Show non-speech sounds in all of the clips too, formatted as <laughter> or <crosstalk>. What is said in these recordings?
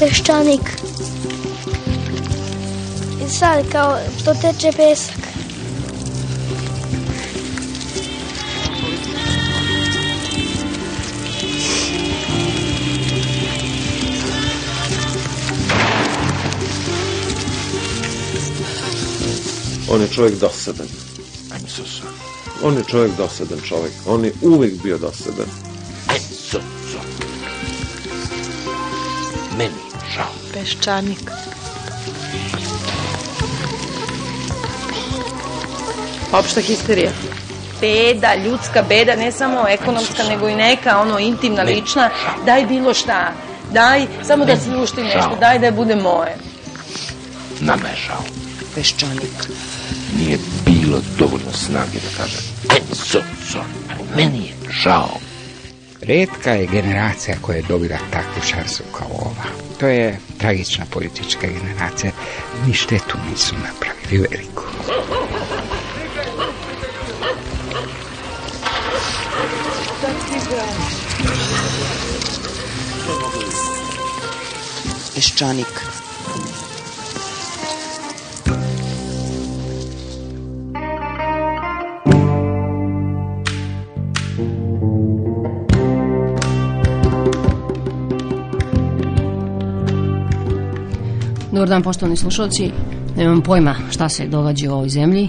peščanik. I sad kao to teče pesak. On je čovjek dosadan. On je čovjek dosadan čovjek. On je uvijek bio dosadan. peščanik. Opšta histerija. Beda, ljudska beda, ne samo ekonomska, nego i neka, ono, intimna, lična. Daj bilo šta. Daj, samo da si ušti nešto. Daj da bude moje. Namešao. Peščanik. Nije bilo dovoljno snage da kaže, e, so, so, meni je žao. Redka je generacija koja je dobila takvu šansu kao ova to je tragična politička generacija. Ni štetu nisu napravili veliku. Peščanik Dobar dan poštovani slušalci. Nemam pojma šta se događa u ovoj zemlji.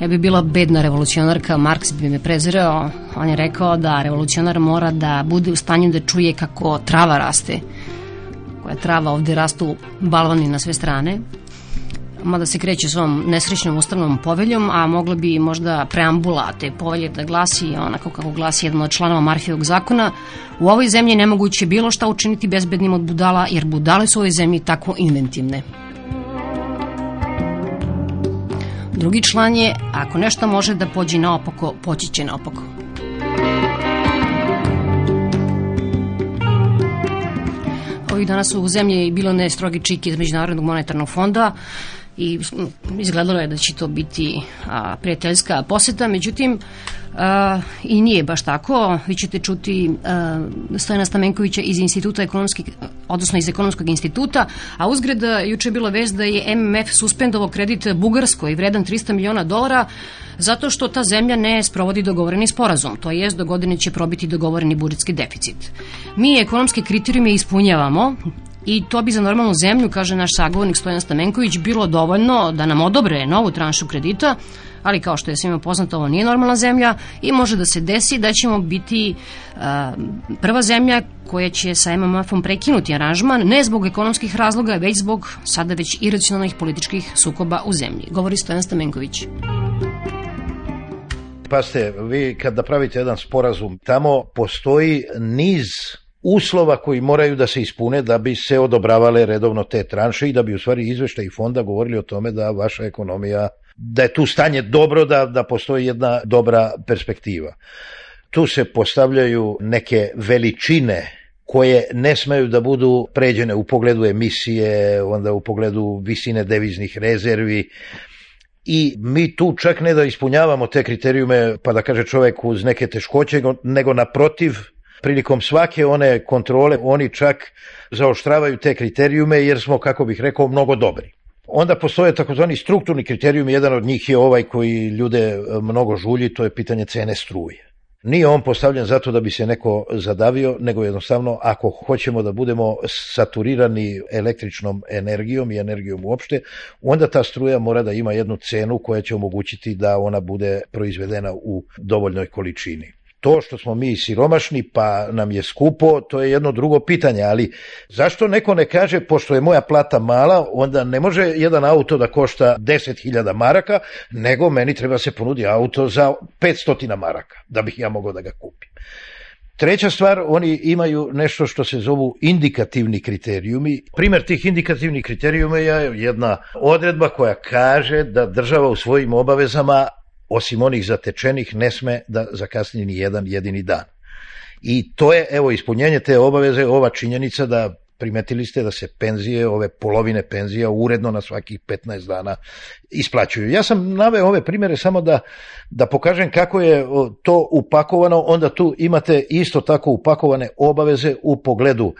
Ja bih bila bedna revolucionarka, Marks bi me prezirao. On je rekao da revolucionar mora da bude u stanju da čuje kako trava raste. Koja trava ovde rastu balvani na sve strane mada se kreće svom nesrećnom ustavnom poveljom, a mogla bi možda preambula te povelje da glasi onako kako glasi jedan od članova Marfijevog zakona, u ovoj zemlji nemoguće bilo šta učiniti bezbednim od budala, jer budale su u ovoj zemlji tako inventivne. Drugi član je, ako nešto može da pođe naopako, poći će naopako. Ovih dana su u zemlji bilo ne strogi čiki iz Međunarodnog monetarnog fonda, i izgledalo je da će to biti a, prijateljska poseta, međutim a, i nije baš tako. Vi ćete čuti a, Stojana Stamenkovića iz instituta ekonomskih, odnosno iz ekonomskog instituta, a uzgred juče je bila vest da je MMF suspendovao kredit Bugarskoj vredan 300 miliona dolara zato što ta zemlja ne sprovodi dogovoreni sporazum, to jest do godine će probiti dogovoreni budžetski deficit. Mi ekonomske kriterijume ispunjavamo, i to bi za normalnu zemlju, kaže naš sagovornik Stojan Stamenković, bilo dovoljno da nam odobre novu tranšu kredita, ali kao što je svima poznato, ovo nije normalna zemlja i može da se desi da ćemo biti uh, prva zemlja koja će sa MMF-om prekinuti aranžman, ne zbog ekonomskih razloga, već zbog sada već iracionalnih političkih sukoba u zemlji, govori Stojan Stamenković. Pa ste, vi kada pravite jedan sporazum, tamo postoji niz uslova koji moraju da se ispune da bi se odobravale redovno te tranše i da bi u stvari izveštaj fonda govorili o tome da vaša ekonomija, da je tu stanje dobro, da, da postoji jedna dobra perspektiva. Tu se postavljaju neke veličine koje ne smeju da budu pređene u pogledu emisije, onda u pogledu visine deviznih rezervi, I mi tu čak ne da ispunjavamo te kriterijume, pa da kaže čovek uz neke teškoće, nego naprotiv prilikom svake one kontrole oni čak zaoštravaju te kriterijume jer smo, kako bih rekao, mnogo dobri. Onda postoje takozvani strukturni kriterijum, jedan od njih je ovaj koji ljude e, mnogo žulji, to je pitanje cene struje. Nije on postavljen zato da bi se neko zadavio, nego jednostavno ako hoćemo da budemo saturirani električnom energijom i energijom uopšte, onda ta struja mora da ima jednu cenu koja će omogućiti da ona bude proizvedena u dovoljnoj količini. To što smo mi siromašni pa nam je skupo, to je jedno drugo pitanje, ali zašto neko ne kaže, pošto je moja plata mala, onda ne može jedan auto da košta 10.000 maraka, nego meni treba se ponudi auto za 500 maraka, da bih ja mogao da ga kupim. Treća stvar, oni imaju nešto što se zovu indikativni kriterijumi. Primer tih indikativnih kriterijuma je jedna odredba koja kaže da država u svojim obavezama osim onih zatečenih, ne sme da zakasni ni jedan jedini dan. I to je, evo, ispunjenje te obaveze, ova činjenica da primetili ste da se penzije, ove polovine penzija uredno na svakih 15 dana isplaćuju. Ja sam naveo ove primere samo da, da pokažem kako je to upakovano, onda tu imate isto tako upakovane obaveze u pogledu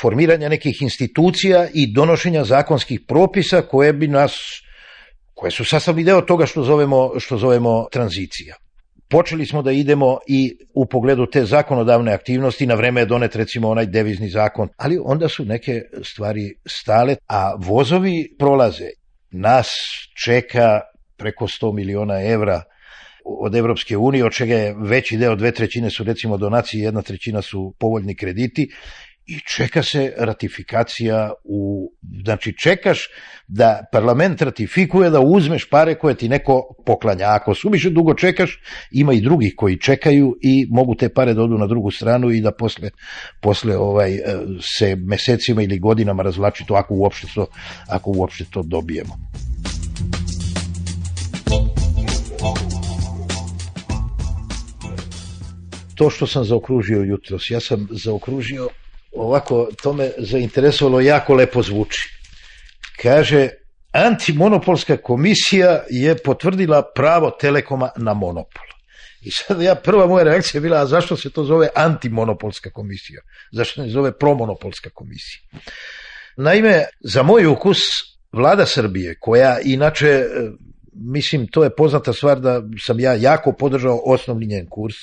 formiranja nekih institucija i donošenja zakonskih propisa koje bi nas koje su sastavni deo toga što zovemo, što zovemo tranzicija. Počeli smo da idemo i u pogledu te zakonodavne aktivnosti, na vreme je donet recimo onaj devizni zakon, ali onda su neke stvari stale, a vozovi prolaze. Nas čeka preko 100 miliona evra od Evropske unije, od čega je veći deo, dve trećine su recimo donacije, jedna trećina su povoljni krediti i čeka se ratifikacija u znači čekaš da parlament ratifikuje da uzmeš pare koje ti neko poklanja ako suviše dugo čekaš ima i drugih koji čekaju i mogu te pare da odu na drugu stranu i da posle, posle ovaj e, se mesecima ili godinama razvlači to ako uopšte to ako uopšte to dobijemo to što sam zaokružio jutros ja sam zaokružio ovako, to me zainteresovalo, jako lepo zvuči. Kaže, antimonopolska komisija je potvrdila pravo Telekoma na monopol. I sad ja, prva moja reakcija je bila, a zašto se to zove antimonopolska komisija? Zašto ne zove promonopolska komisija? Naime, za moj ukus, vlada Srbije, koja inače, e, mislim, to je poznata stvar da sam ja jako podržao osnovni njen kurs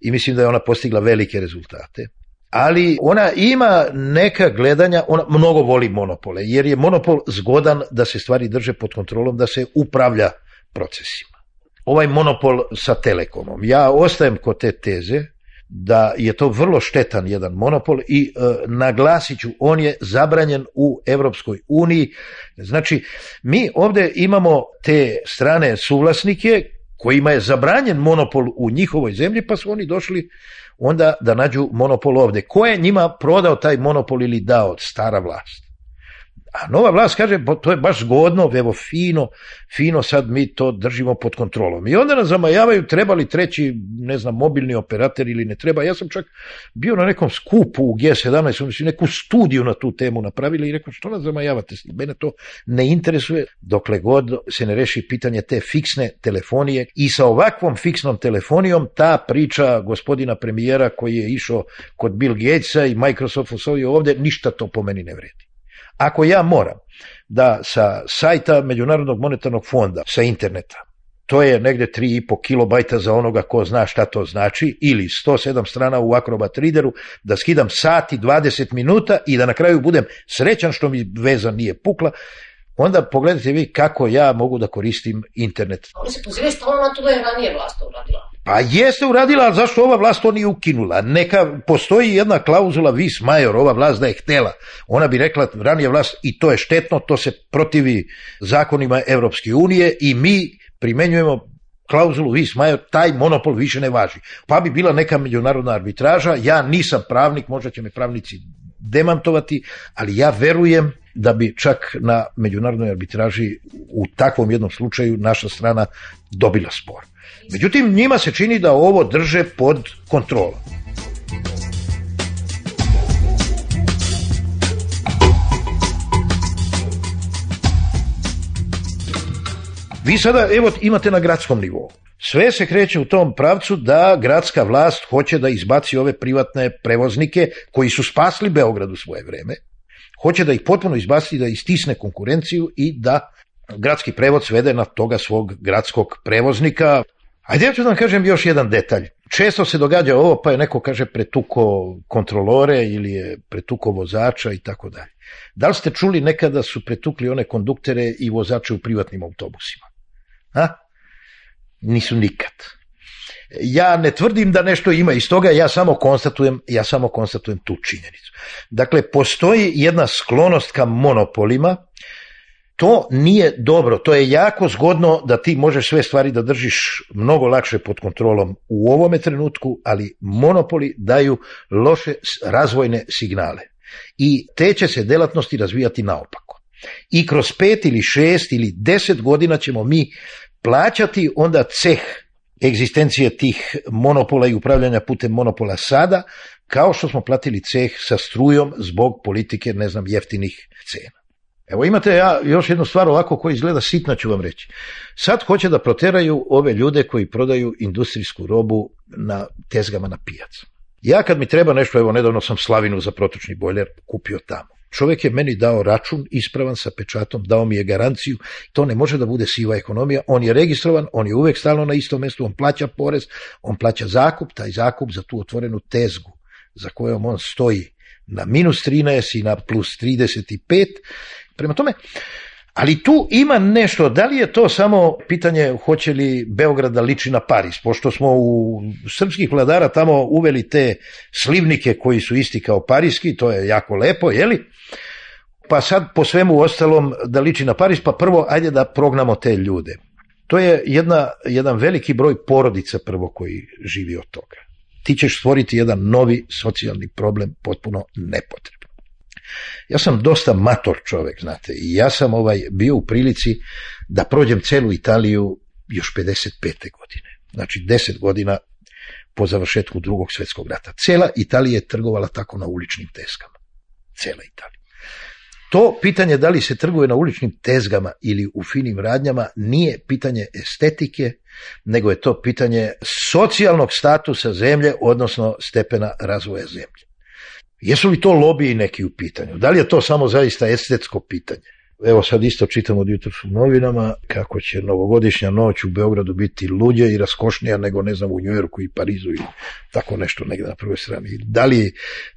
i mislim da je ona postigla velike rezultate – ali ona ima neka gledanja, ona mnogo voli monopole, jer je monopol zgodan da se stvari drže pod kontrolom, da se upravlja procesima. Ovaj monopol sa Telekomom. Ja ostajem kod te teze da je to vrlo štetan jedan monopol i e, naglasit on je zabranjen u Evropskoj uniji. Znači, mi ovde imamo te strane suvlasnike kojima je zabranjen monopol u njihovoj zemlji, pa su oni došli onda da nađu monopol ovde. Ko je njima prodao taj monopol ili dao? Stara vlast. A nova vlast kaže, to je baš zgodno, evo fino, fino sad mi to držimo pod kontrolom. I onda nas zamajavaju treba li treći, ne znam, mobilni operator ili ne treba. Ja sam čak bio na nekom skupu u G17, oni su neku studiju na tu temu napravili i rekao što nas zamajavate, mene to ne interesuje dokle god se ne reši pitanje te fiksne telefonije i sa ovakvom fiksnom telefonijom ta priča gospodina premijera koji je išao kod Bill Gatesa i Microsoft osvojio ovde, ništa to po meni ne vredi. Ako ja moram da sa sajta Međunarodnog monetarnog fonda, sa interneta, to je negde 3,5 kilobajta za onoga ko zna šta to znači, ili 107 strana u Acrobat Readeru, da skidam sat i 20 minuta i da na kraju budem srećan što mi veza nije pukla, onda pogledajte vi kako ja mogu da koristim internet. Oni se pozivaš stvarno na to da je ranije vlast uradila. Pa jeste uradila, ali zašto ova vlast to nije ukinula? Neka postoji jedna klauzula vis major, ova vlast da je htela. Ona bi rekla ranije vlast i to je štetno, to se protivi zakonima Evropske unije i mi primenjujemo klauzulu vis major, taj monopol više ne važi. Pa bi bila neka međunarodna arbitraža, ja nisam pravnik, možda će me pravnici demantovati, ali ja verujem da bi čak na međunarodnoj arbitraži u takvom jednom slučaju naša strana dobila spor. Međutim, njima se čini da ovo drže pod kontrolom. Vi sada, evo, imate na gradskom nivou. Sve se kreće u tom pravcu da gradska vlast hoće da izbaci ove privatne prevoznike koji su spasli Beograd u svoje vreme, hoće da ih potpuno izbasti, da istisne konkurenciju i da gradski prevoz svede na toga svog gradskog prevoznika. Ajde ja ću da vam kažem još jedan detalj. Često se događa ovo, pa je neko kaže pretuko kontrolore ili je pretuko vozača i tako dalje. Da li ste čuli nekada su pretukli one konduktere i vozače u privatnim autobusima? Ha? Nisu nikad ja ne tvrdim da nešto ima iz toga, ja samo konstatujem, ja samo konstatujem tu činjenicu. Dakle, postoji jedna sklonost ka monopolima, to nije dobro, to je jako zgodno da ti možeš sve stvari da držiš mnogo lakše pod kontrolom u ovome trenutku, ali monopoli daju loše razvojne signale i te će se delatnosti razvijati naopako. I kroz pet ili šest ili deset godina ćemo mi plaćati onda ceh egzistencija tih monopola i upravljanja putem monopola sada, kao što smo platili ceh sa strujom zbog politike, ne znam, jeftinih cena. Evo imate ja još jednu stvar ovako koja izgleda sitna ću vam reći. Sad hoće da proteraju ove ljude koji prodaju industrijsku robu na tezgama na pijacu. Ja kad mi treba nešto, evo nedavno sam slavinu za protočni bojler kupio tamo. Čovek je meni dao račun ispravan sa pečatom, dao mi je garanciju. To ne može da bude siva ekonomija. On je registrovan, on je uvek stalno na istom mestu, on plaća porez, on plaća zakup, taj zakup za tu otvorenu tezgu za kojom on stoji na minus 13 i na plus 35. Prema tome, Ali tu ima nešto, da li je to samo pitanje hoće li Beograd da liči na Paris, pošto smo u srpskih vladara tamo uveli te slivnike koji su isti kao parijski, to je jako lepo, jeli? Pa sad po svemu ostalom da liči na Paris, pa prvo ajde da prognamo te ljude. To je jedna, jedan veliki broj porodica prvo koji živi od toga. Ti ćeš stvoriti jedan novi socijalni problem potpuno nepotreban. Ja sam dosta mator čovjek, znate, i ja sam ovaj bio u prilici da prođem celu Italiju još 55. godine. Znači 10 godina po završetku drugog svjetskog rata. Cela Italija je trgovala tako na uličnim tezgama. Cela Italija. To pitanje da li se trguje na uličnim tezgama ili u finim radnjama nije pitanje estetike, nego je to pitanje socijalnog statusa zemlje, odnosno stepena razvoja zemlje. Jesu li to lobiji neki u pitanju? Da li je to samo zaista estetsko pitanje? Evo sad isto čitam od jutros u novinama kako će novogodišnja noć u Beogradu biti luđa i raskošnija nego ne znam u Njujorku i Parizu i tako nešto negde na prvoj strani. Da li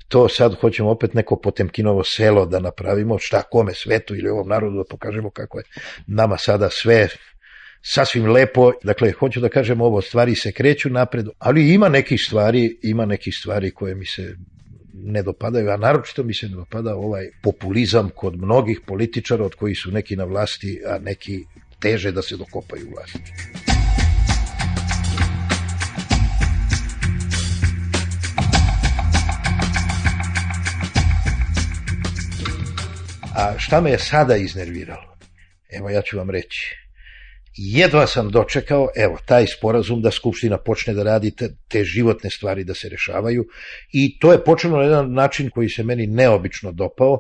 to sad hoćemo opet neko potemkinovo selo da napravimo, šta kome svetu ili ovom narodu da pokažemo kako je nama sada sve sasvim lepo, dakle, hoću da kažem ovo, stvari se kreću napred, ali ima nekih stvari, ima nekih stvari koje mi se ne dopadaju, a naročito mi se ne dopada ovaj populizam kod mnogih političara od koji su neki na vlasti, a neki teže da se dokopaju vlasti. A šta me je sada iznerviralo? Evo ja ću vam reći jedva sam dočekao, evo, taj sporazum da Skupština počne da radi te, te životne stvari da se rešavaju i to je počelo na jedan način koji se meni neobično dopao,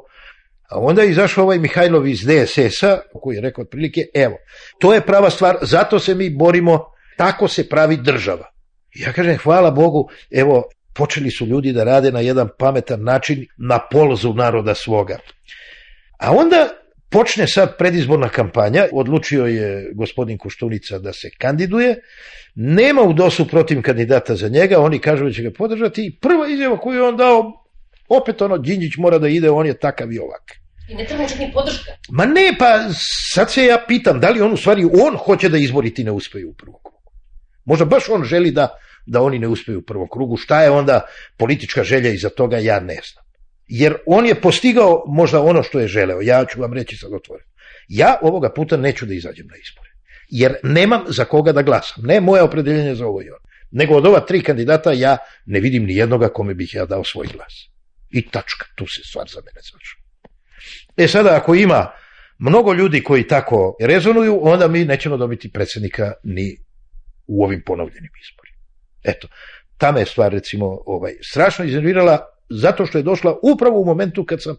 A onda je izašao ovaj Mihajlov iz DSS-a, koji je rekao otprilike, evo, to je prava stvar, zato se mi borimo, tako se pravi država. Ja kažem, hvala Bogu, evo, počeli su ljudi da rade na jedan pametan način na polzu naroda svoga. A onda Počne sad predizborna kampanja, odlučio je gospodin Koštunica da se kandiduje, nema u dosu protiv kandidata za njega, oni kažu da će ga podržati i prva izjava koju je on dao, opet ono, Đinđić mora da ide, on je takav i ovak. I ne treba ni podrška. Ma ne, pa sad se ja pitam, da li on u stvari, on hoće da izboriti ne uspeju u prvom krugu. Možda baš on želi da, da oni ne uspeju u prvom krugu, šta je onda politička želja iza toga, ja ne znam jer on je postigao možda ono što je želeo. Ja ću vam reći sad otvoreno. Ja ovoga puta neću da izađem na izbore, jer nemam za koga da glasam. Ne moje opredeljenje za ovo i ono. Nego od ova tri kandidata ja ne vidim ni jednoga kome bih ja dao svoj glas. I tačka, tu se stvar za mene završila. E sada, ako ima mnogo ljudi koji tako rezonuju, onda mi nećemo dobiti predsednika ni u ovim ponovljenim izborima. Eto, tamo je stvar recimo ovaj, strašno iznervirala, zato što je došla upravo u momentu kad sam,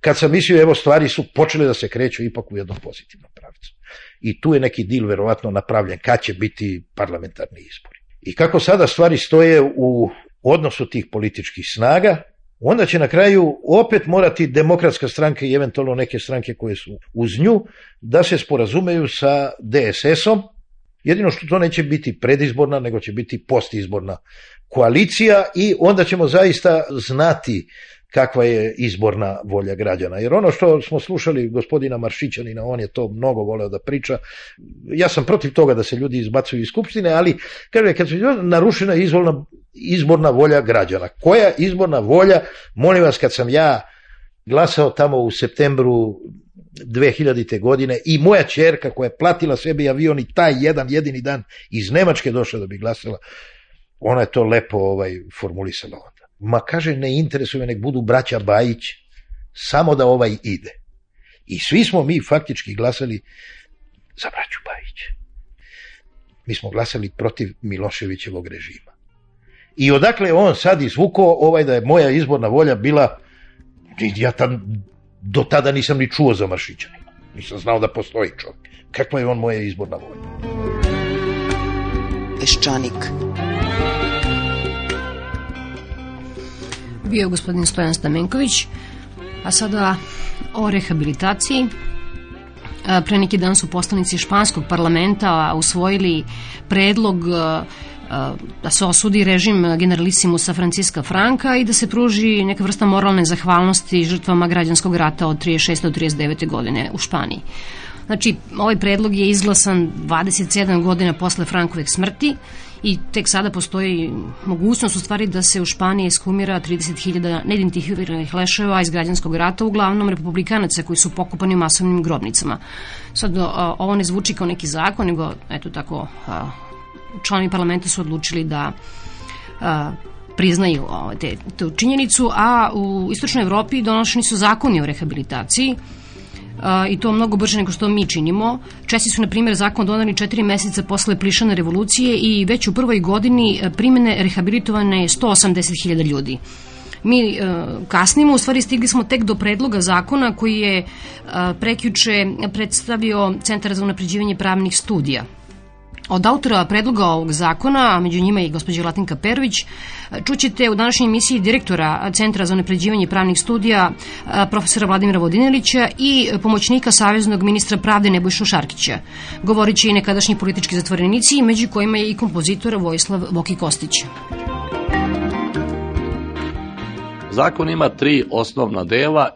kad sam mislio, evo, stvari su počele da se kreću ipak u jednom pozitivnom pravcu. I tu je neki dil verovatno napravljen kad će biti parlamentarni izbori. I kako sada stvari stoje u odnosu tih političkih snaga, onda će na kraju opet morati demokratska stranka i eventualno neke stranke koje su uz nju da se sporazumeju sa DSS-om Jedino što to neće biti predizborna, nego će biti postizborna koalicija i onda ćemo zaista znati kakva je izborna volja građana. Jer ono što smo slušali gospodina Maršićanina, on je to mnogo voleo da priča. Ja sam protiv toga da se ljudi izbacuju iz skupštine, ali kaže, kad su narušena izvolna, izborna volja građana. Koja izborna volja, molim vas, kad sam ja glasao tamo u septembru 2000. godine i moja čerka koja je platila sebi avion i taj jedan jedini dan iz Nemačke došla da bi glasala, ona je to lepo ovaj, formulisala onda. Ma kaže, ne interesuje, nek budu braća Bajić, samo da ovaj ide. I svi smo mi faktički glasali za braću Bajić. Mi smo glasali protiv Miloševićevog režima. I odakle on sad izvukao ovaj da je moja izborna volja bila ja tam do tada nisam ni čuo za Mršićanima. Nisam znao da postoji čovjek. Kakva je on moja izborna volja? Peščanik. Bio je gospodin Stojan Stamenković, a sada o rehabilitaciji. E, pre neki dan su poslanici Španskog parlamenta usvojili predlog uh, Eh, da se osudi režim generalisimusa Franciska Franka i da se pruži neka vrsta moralne zahvalnosti žrtvama građanskog rata od 36. do 39. godine u Španiji. Znači, ovaj predlog je izglasan 27 godina posle Frankovih smrti i tek sada postoji mogućnost u stvari da se u Španiji skumira 30.000 neidentifikovanih leševa iz građanskog rata, uglavnom republikanaca koji su pokupani u masovnim grobnicama. Sad, ovo ne zvuči kao neki zakon, nego, eto tako, članovi parlamenta su odlučili da a, priznaju ovo, ovaj, te, tu činjenicu, a u Istočnoj Evropi donošeni su zakoni o rehabilitaciji a, i to mnogo brže nego što mi činimo. Česi su, na primjer, zakon donali četiri meseca posle plišane revolucije i već u prvoj godini primene rehabilitovane je 180.000 ljudi mi e, kasnimo, u stvari stigli smo tek do predloga zakona koji je e, prekjuče predstavio Centar za unapređivanje pravnih studija Od autora predloga ovog zakona, a među njima i gospođa Latinka Perović, čućete u današnjoj emisiji direktora Centra za unapređivanje pravnih studija profesora Vladimira Vodinelića i pomoćnika Saveznog ministra pravde Nebojša Šarkića. Govorit i nekadašnji politički zatvorenici, među kojima je i kompozitor Vojislav Voki Kostić. Zakon ima tri osnovna dela.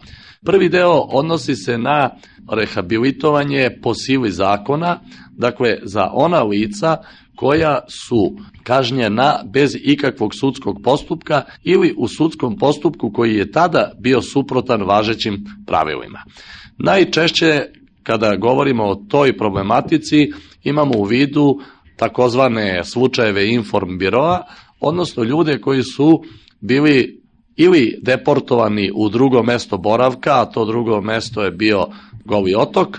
Prvi deo odnosi se na rehabilitovanje po sili zakona, Dakle, za ona lica koja su kažnjena bez ikakvog sudskog postupka ili u sudskom postupku koji je tada bio suprotan važećim pravilima. Najčešće kada govorimo o toj problematici imamo u vidu takozvane slučajeve inform biroa, odnosno ljude koji su bili ili deportovani u drugo mesto boravka, a to drugo mesto je bio Goli otok,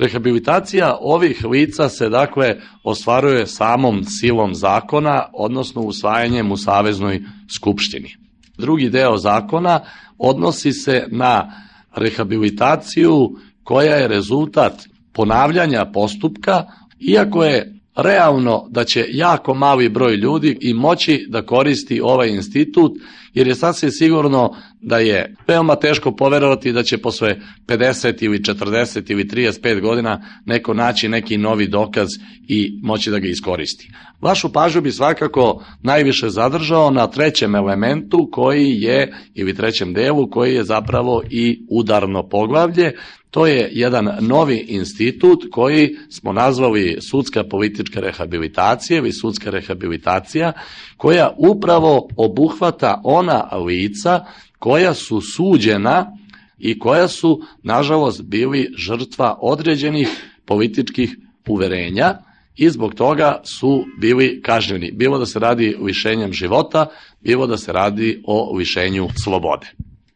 Rehabilitacija ovih lica se dakle ostvaruje samom silom zakona, odnosno usvajanjem u Saveznoj skupštini. Drugi deo zakona odnosi se na rehabilitaciju koja je rezultat ponavljanja postupka, iako je realno da će jako mali broj ljudi i moći da koristi ovaj institut, jer je sasvim sigurno da je veoma teško poverovati da će posle 50 ili 40 ili 35 godina neko naći neki novi dokaz i moći da ga iskoristi. Vašu pažnju bi svakako najviše zadržao na trećem elementu koji je, ili trećem delu, koji je zapravo i udarno poglavlje, To je jedan novi institut koji smo nazvali sudska politička rehabilitacija ili sudska rehabilitacija koja upravo obuhvata ona lica koja su suđena i koja su, nažalost, bili žrtva određenih političkih uverenja i zbog toga su bili kažnjeni, bilo da se radi lišenjem života, bilo da se radi o lišenju slobode.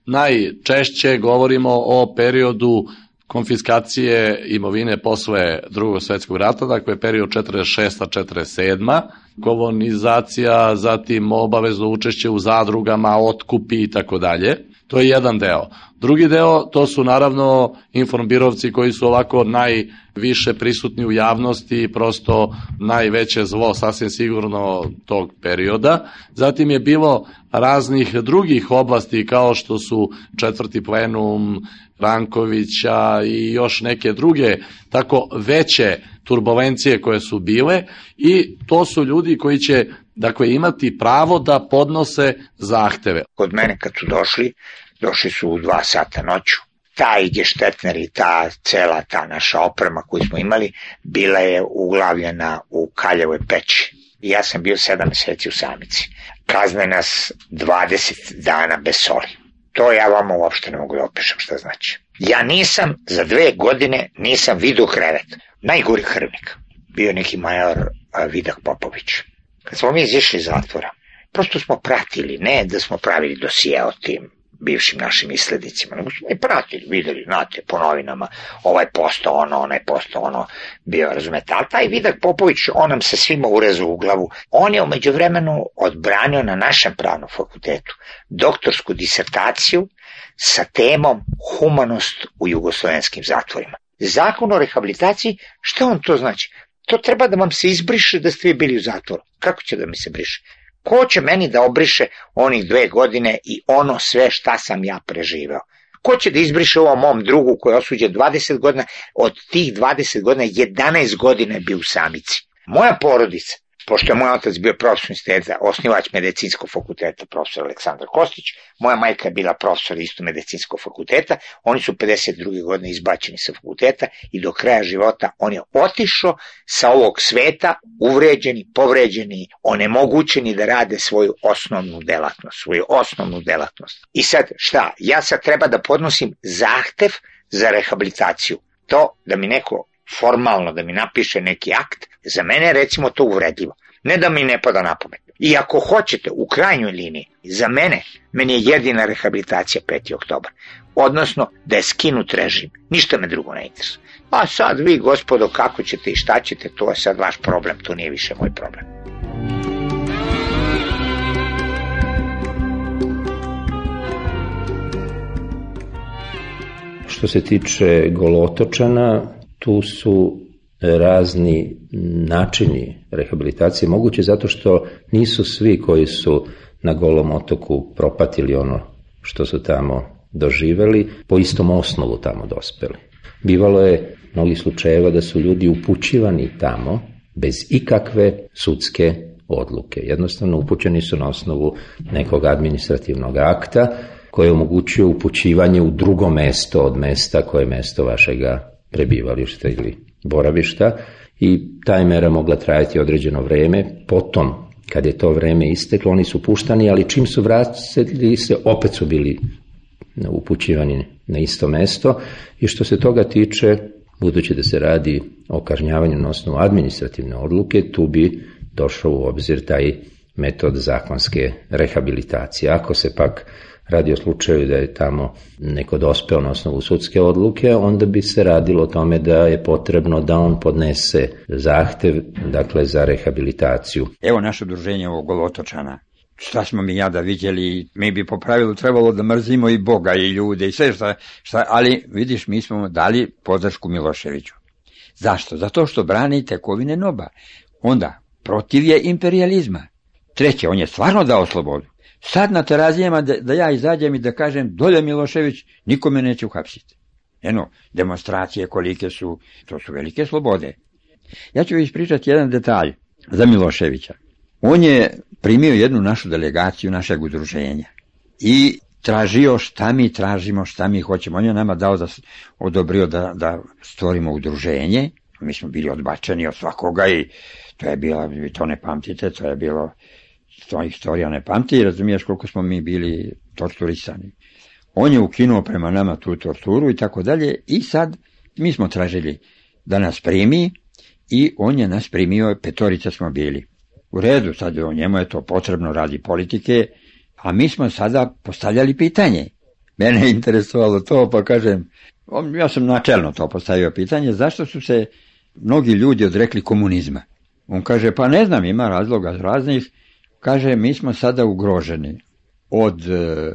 Najčešće govorimo o periodu konfiskacije imovine posle drugog svetskog rata, dakle period 46. 47. kolonizacija, zatim obavezno učešće u zadrugama, otkupi i tako dalje. To je jedan deo. Drugi deo, to su naravno informbirovci koji su ovako najviše prisutni u javnosti i prosto najveće zlo sasvim sigurno tog perioda. Zatim je bilo raznih drugih oblasti kao što su četvrti plenum Rankovića i još neke druge tako veće turbulencije koje su bile i to su ljudi koji će dakle imati pravo da podnose zahteve. Kod mene kad su došli došli su u dva sata noću. Taj geštetner i ta cela ta naša oprema koju smo imali bila je uglavljena u kaljevoj peći. I ja sam bio sedam meseci u samici. Kazne nas 20 dana bez soli. To ja vam uopšte ne mogu da opišem šta znači. Ja nisam, za dve godine nisam vidio krevet. Najgori krvnik. Bio neki major Vidak Popović. Kad smo mi izišli iz zatvora, prosto smo pratili, ne da smo pravili dosije o tim bivšim našim isledicima, nego smo i pratili, videli, znate, po novinama, ovaj posto ono, onaj posto ono, bio, razumete, ali taj Vidak Popović, on nam se svima urezao u glavu, on je umeđu vremenu odbranio na našem pravnom fakultetu doktorsku disertaciju sa temom humanost u jugoslovenskim zatvorima. Zakon o rehabilitaciji, šta on to znači? To treba da vam se izbriše da ste vi bili u zatvoru. Kako će da mi se briše? Ko će meni da obriše onih dve godine i ono sve šta sam ja preživeo? Ko će da izbriše ovom mom drugu koji je osuđen 20 godina? Od tih 20 godina 11 godina je bio u samici. Moja porodica pošto je moj otac bio profesor univerziteta, osnivač medicinskog fakulteta, profesor Aleksandar Kostić, moja majka je bila profesor isto medicinskog fakulteta, oni su 52. godine izbačeni sa fakulteta i do kraja života on je otišao sa ovog sveta, uvređeni, povređeni, onemogućeni da rade svoju osnovnu delatnost, svoju osnovnu delatnost. I sad šta? Ja sad treba da podnosim zahtev za rehabilitaciju. To da mi neko formalno da mi napiše neki akt, za mene je recimo to uvredljivo. Ne da mi ne pada na pamet. I ako hoćete, u krajnjoj liniji, za mene, meni je jedina rehabilitacija 5. oktober. Odnosno, da je skinut režim. Ništa me drugo ne interesuje. A sad vi, gospodo, kako ćete i šta ćete, to je sad vaš problem, to nije više moj problem. Što se tiče Golotočana, tu su e, razni načini rehabilitacije moguće zato što nisu svi koji su na Golom otoku propatili ono što su tamo doživeli, po istom osnovu tamo dospeli. Bivalo je mnogih slučajeva da su ljudi upućivani tamo bez ikakve sudske odluke. Jednostavno upućeni su na osnovu nekog administrativnog akta koje omogućuje upućivanje u drugo mesto od mesta koje je mesto vašega prebivališta ili boravišta i ta mera mogla trajati određeno vreme. Potom, kad je to vreme isteklo, oni su puštani, ali čim su vratili se, opet su bili upućivani na isto mesto i što se toga tiče, budući da se radi o kažnjavanju na osnovu administrativne odluke, tu bi došao u obzir taj metod zakonske rehabilitacije. Ako se pak radi o slučaju da je tamo neko dospeo na osnovu sudske odluke, onda bi se radilo o tome da je potrebno da on podnese zahtev dakle, za rehabilitaciju. Evo naše udruženje ovog Golotočana šta smo mi jada vidjeli, mi bi po pravilu trebalo da mrzimo i Boga i ljude i sve šta, šta ali vidiš mi smo dali podršku Miloševiću. Zašto? Zato što brani tekovine noba. Onda, protiv je imperializma. Treće, on je stvarno dao slobodu sad na terazijama da, da ja izađem i da kažem dolje Milošević, nikome neće uhapsiti. Eno, demonstracije kolike su, to su velike slobode. Ja ću ispričati jedan detalj za Miloševića. On je primio jednu našu delegaciju našeg udruženja i tražio šta mi tražimo, šta mi hoćemo. On je nama dao da odobrio da, da stvorimo udruženje. Mi smo bili odbačeni od svakoga i to je bilo, vi to ne pamtite, to je bilo to istorija ne pamti razumiješ koliko smo mi bili torturisani. On je ukinuo prema nama tu torturu i tako dalje i sad mi smo tražili da nas primi i on je nas primio, petorica smo bili. U redu, sad o njemu je to potrebno radi politike, a mi smo sada postavljali pitanje. Mene je interesovalo to, pa kažem, ja sam načelno to postavio pitanje, zašto su se mnogi ljudi odrekli komunizma? On kaže, pa ne znam, ima razloga raznih, Kaže, mi smo sada ugroženi od e,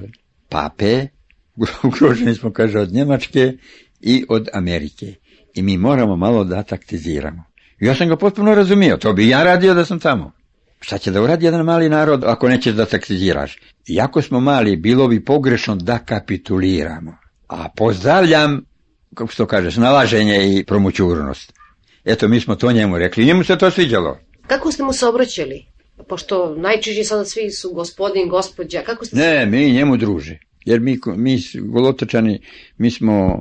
pape, <laughs> ugroženi smo, kaže, od Njemačke i od Amerike. I mi moramo malo da taktiziramo. Ja sam ga potpuno razumio, to bi ja radio da sam tamo. Šta će da uradi jedan mali narod ako nećeš da taktiziraš? Iako smo mali, bilo bi pogrešno da kapituliramo. A pozdravljam, kako što to nalaženje i promućurnost. Eto, mi smo to njemu rekli. Njemu se to sviđalo. Kako ste mu se obraćali? pošto najčešće sada svi su gospodin, gospođa, kako ste... Ne, mi njemu druže, Jer mi, mi golotočani, mi smo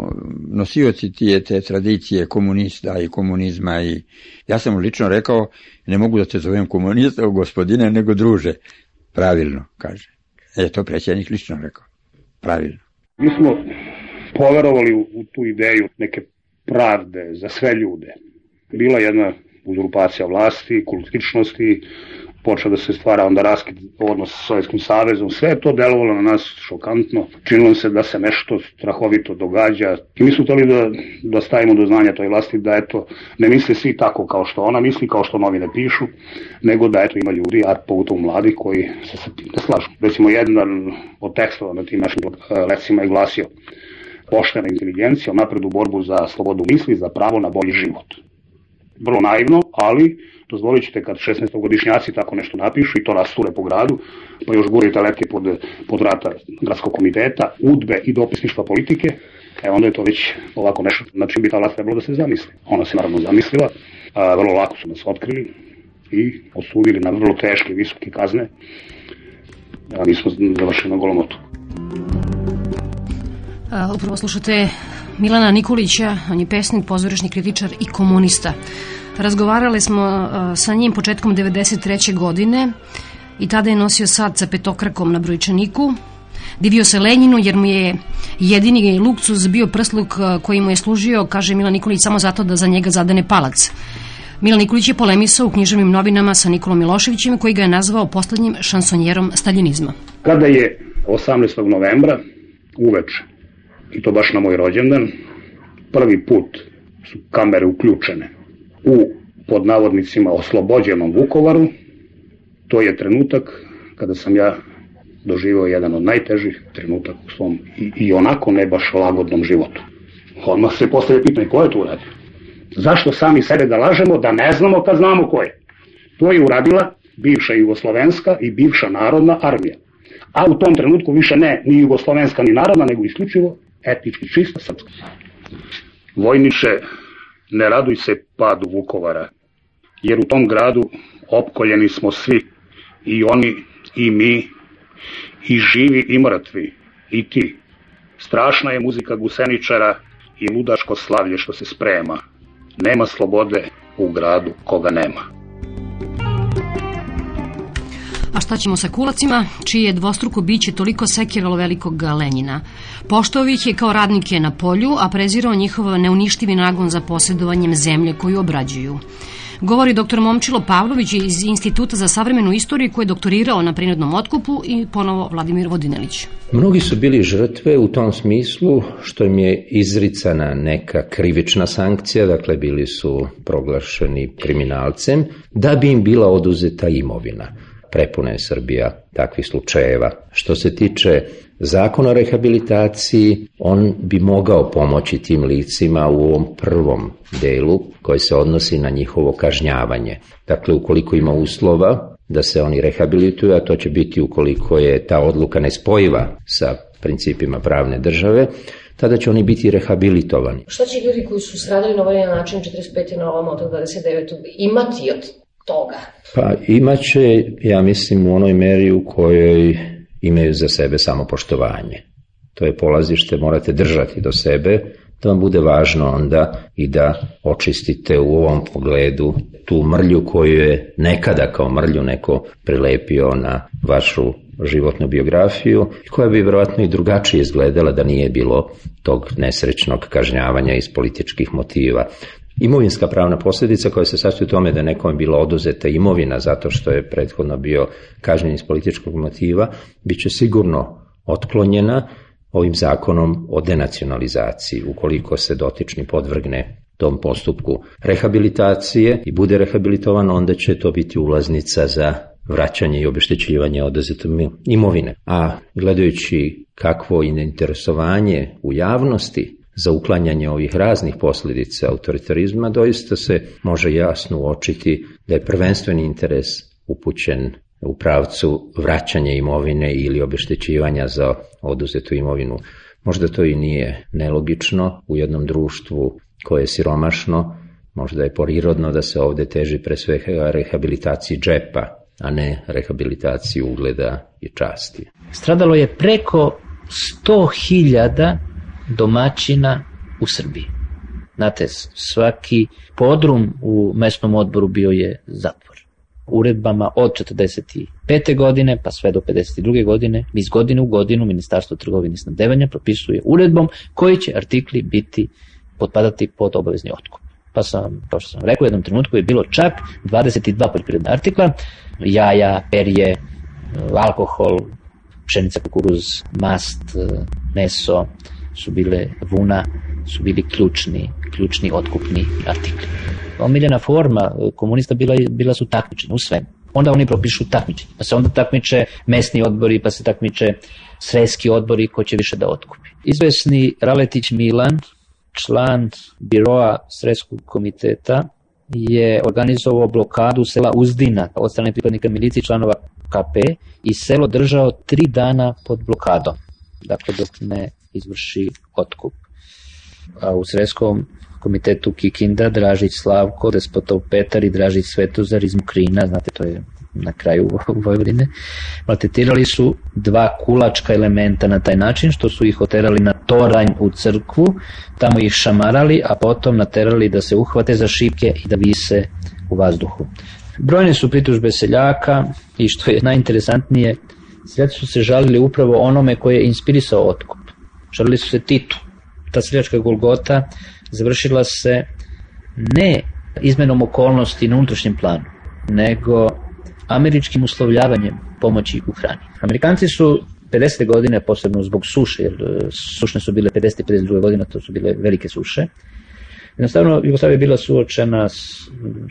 nosioci tije te tradicije komunista i komunizma i ja sam lično rekao, ne mogu da te zovem komunista, gospodine, nego druže. Pravilno, kaže. E, to predsjednik lično rekao. Pravilno. Mi smo poverovali u, u tu ideju neke pravde za sve ljude. Bila jedna uzurpacija vlasti, kultičnosti, počeo da se stvara onda raskid odnos sa Sovjetskim savezom, sve to delovalo na nas šokantno, činilo se da se nešto strahovito događa i mi su hteli da, da stavimo do znanja toj vlasti da eto, ne misle svi tako kao što ona misli, kao što novine pišu, nego da eto ima ljudi, a pogotovo mladi koji se sa tim ne slažu. Recimo jedan od tekstova na tim našim eh, lecima je glasio poštena inteligencija u borbu za slobodu misli, za pravo na bolji život vrlo naivno, ali dozvolit ćete kad 16-godišnjaci tako nešto napišu i to rasture po gradu, pa još gurite letke pod, pod vrata gradskog komiteta, udbe i dopisništva politike, e onda je to već ovako nešto na čim bi ta vlast trebalo da se zamisli. Ona se naravno zamislila, a, vrlo lako su nas otkrili i osudili na vrlo teške, visoke kazne, a mi smo završili na golomotu. Upravo slušate Milana Nikolića, on je pesnik, pozorišni kritičar i komunista. Razgovarali smo e, sa njim početkom 93. godine i tada je nosio sad sa petokrakom na brojčaniku. Divio se Lenjinu jer mu je jedini lukcuz bio prsluk e, koji mu je služio, kaže Milan Nikolić, samo zato da za njega zadane palac. Milan Nikolić je polemisao u književnim novinama sa Nikolom Miloševićem koji ga je nazvao poslednjim šansonjerom staljinizma. Kada je 18. novembra uveče i to baš na moj rođendan, prvi put su kamere uključene u pod navodnicima oslobođenom Vukovaru. To je trenutak kada sam ja doživeo jedan od najtežih trenutak u svom i, i onako ne baš lagodnom životu. Odmah se postavlja pitanje ko je to uradio? Zašto sami sebe da lažemo da ne znamo kad znamo ko je? To je uradila bivša jugoslovenska i bivša narodna armija. A u tom trenutku više ne ni jugoslovenska ni narodna, nego isključivo etnički čista srpska. Vojniče, ne raduj se padu Vukovara, jer u tom gradu opkoljeni smo svi, i oni, i mi, i živi i mrtvi, i ti. Strašna je muzika guseničara i ludaško slavlje što se sprema. Nema slobode u gradu koga nema. A šta ćemo sa kulacima, čije je dvostruko biće toliko sekiralo velikog Lenjina? Poštovao ih je kao radnike na polju, a prezirao njihov neuništivi nagon za posjedovanjem zemlje koju obrađuju. Govori dr. Momčilo Pavlović iz Instituta za savremenu istoriju koji je doktorirao na prinudnom otkupu i ponovo Vladimir Vodinelić. Mnogi su bili žrtve u tom smislu što im je izricana neka krivična sankcija, dakle bili su proglašeni kriminalcem, da bi im bila oduzeta imovina prepuna je Srbija takvih slučajeva. Što se tiče zakona o rehabilitaciji, on bi mogao pomoći tim licima u ovom prvom delu koji se odnosi na njihovo kažnjavanje. Dakle, ukoliko ima uslova da se oni rehabilituju, a to će biti ukoliko je ta odluka nespojiva sa principima pravne države, tada će oni biti rehabilitovani. Šta će ljudi koji su stradali na ovaj način 45. na ovom od 29. imati od toga? Pa imaće, ja mislim, u onoj meri u kojoj imaju za sebe samopoštovanje. To je polazište, morate držati do sebe, da vam bude važno onda i da očistite u ovom pogledu tu mrlju koju je nekada kao mrlju neko prilepio na vašu životnu biografiju, koja bi verovatno i drugačije izgledala da nije bilo tog nesrećnog kažnjavanja iz političkih motiva imovinska pravna posljedica koja se sastoji u tome da nekom je bila oduzeta imovina zato što je prethodno bio kažnjen iz političkog motiva, bit će sigurno otklonjena ovim zakonom o denacionalizaciji ukoliko se dotični podvrgne tom postupku rehabilitacije i bude rehabilitovan, onda će to biti ulaznica za vraćanje i obeštećivanje oduzete imovine. A gledajući kakvo je interesovanje u javnosti za uklanjanje ovih raznih posljedica autoritarizma, doista se može jasno uočiti da je prvenstveni interes upućen u pravcu vraćanja imovine ili obeštećivanja za oduzetu imovinu. Možda to i nije nelogično u jednom društvu koje je siromašno, možda je prirodno da se ovde teži pre svega rehabilitaciji džepa, a ne rehabilitaciji ugleda i časti. Stradalo je preko 100.000 domaćina u Srbiji. Znate, svaki podrum u mesnom odboru bio je zatvor. Uredbama od 45. godine pa sve do 52. godine, iz godine u godinu Ministarstvo trgovine i snabdevanja propisuje uredbom koji će artikli biti potpadati pod obavezni otkup. Pa sam, to što sam rekao, u jednom trenutku je bilo čak 22 poljoprivredna artikla, jaja, perje, e, alkohol, pšenica, kukuruz, mast, e, meso, su bile vuna, su bili ključni, ključni otkupni artikli. Omiljena forma e, komunista bila, bila su takmičenja u svemu. Onda oni propišu takmičenje, pa se onda takmiče mesni odbori, pa se takmiče sreski odbori ko će više da otkupi. Izvesni Raletić Milan, član biroa Sreskog komiteta, je organizovao blokadu sela Uzdina od strane pripadnika milicije članova KP i selo držao tri dana pod blokadom. Dakle, dok ne izvrši otkup. A u Sreskom komitetu Kikinda Dražić Slavko, Despotov Petar i Dražić Svetozar iz Mukrina, znate to je na kraju <laughs> Vojvodine, maltretirali su dva kulačka elementa na taj način što su ih oterali na toranj u crkvu, tamo ih šamarali, a potom naterali da se uhvate za šipke i da vise u vazduhu. Brojne su pritužbe seljaka i što je najinteresantnije, seljaci su se žalili upravo onome koji je inspirisao otkup žalili su se Titu. Ta sviljačka Golgota završila se ne izmenom okolnosti na unutrašnjem planu, nego američkim uslovljavanjem pomoći u hrani. Amerikanci su 50. godine, posebno zbog suše, jer e, sušne su bile 50. 52. godina, to su bile velike suše, Jednostavno, Jugoslavija je bila suočena s,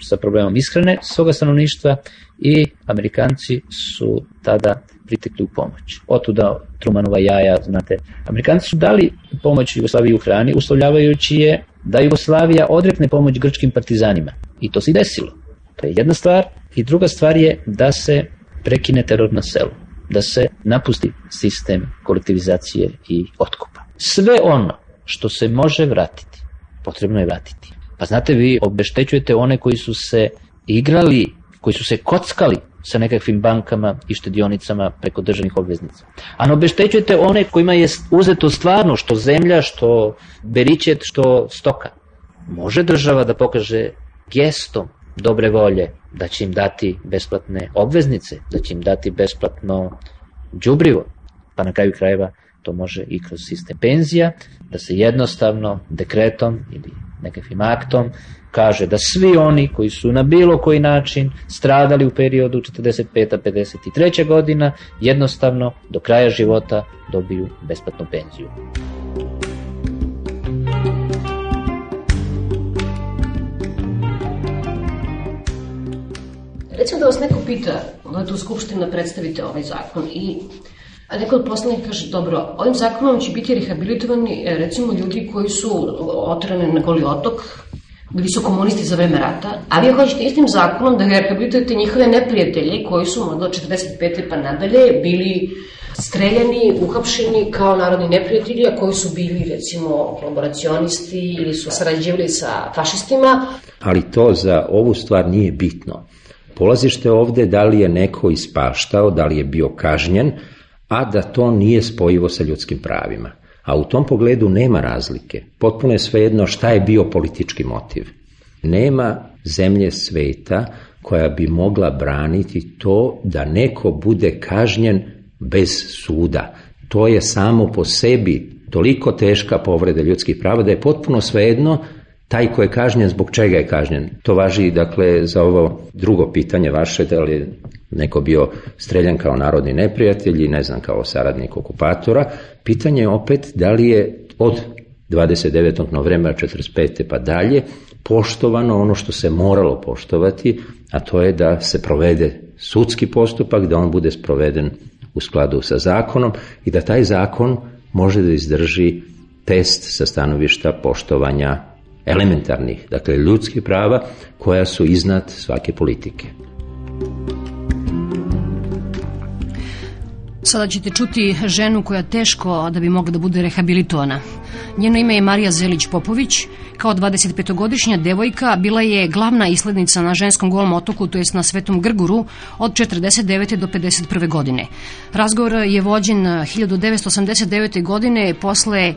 sa problemom ishrane svoga stanovništva i Amerikanci su tada pritekli u pomoć. Otuda Trumanova jaja, znate. Amerikanci su dali pomoć Jugoslaviji u hrani, uslovljavajući je da Jugoslavija odrekne pomoć grčkim partizanima. I to se desilo. To je jedna stvar. I druga stvar je da se prekine teror na selu. Da se napusti sistem kolektivizacije i otkupa. Sve ono što se može vratiti, potrebno je vratiti. Pa znate, vi obeštećujete one koji su se igrali, koji su se kockali sa nekakvim bankama i štedionicama preko državnih obveznica. A ne obeštećujete one kojima je uzeto stvarno što zemlja, što beričet, što stoka. Može država da pokaže gestom dobre volje da će im dati besplatne obveznice, da će im dati besplatno džubrivo, pa na kraju krajeva to može i kroz sistem penzija, da se jednostavno dekretom ili nekakvim aktom kaže da svi oni koji su na bilo koji način stradali u periodu 45-53 godina jednostavno do kraja života dobiju besplatnu penziju. Recimo da vas neko pita, odete u Skupštinu predstavite ovaj zakon i A neko od poslanika kaže, dobro, ovim zakonom će biti rehabilitovani, recimo, ljudi koji su otrane na goli otok, Da bili su komunisti za vreme rata, a vi hoćete istim zakonom da rehabilitujete njihove neprijatelje koji su možda od 45. pa nadalje bili streljani, uhapšeni kao narodni neprijatelji, a koji su bili recimo kolaboracionisti ili su sarađivali sa fašistima. Ali to za ovu stvar nije bitno. Polazište ovde da li je neko ispaštao, da li je bio kažnjen, a da to nije spojivo sa ljudskim pravima a u tom pogledu nema razlike. Potpuno je svejedno šta je bio politički motiv. Nema zemlje sveta koja bi mogla braniti to da neko bude kažnjen bez suda. To je samo po sebi toliko teška povreda ljudskih prava da je potpuno svejedno taj ko je kažnjen, zbog čega je kažnjen? To važi dakle za ovo drugo pitanje vaše, da li je neko bio streljan kao narodni neprijatelj i ne znam kao saradnik okupatora. Pitanje je opet da li je od 29. novembra 45. pa dalje poštovano ono što se moralo poštovati, a to je da se provede sudski postupak, da on bude sproveden u skladu sa zakonom i da taj zakon može da izdrži test sa stanovišta poštovanja elementarnih, dakle ljudskih prava koja su iznad svake politike. Sada ćete čuti ženu koja teško da bi mogla da bude rehabilitovana. Njeno ime je Marija Zelić Popović. Kao 25-godišnja devojka bila je glavna islednica na ženskom golom otoku, to jest na Svetom Grguru, od 49. do 51. godine. Razgovor je vođen 1989. godine posle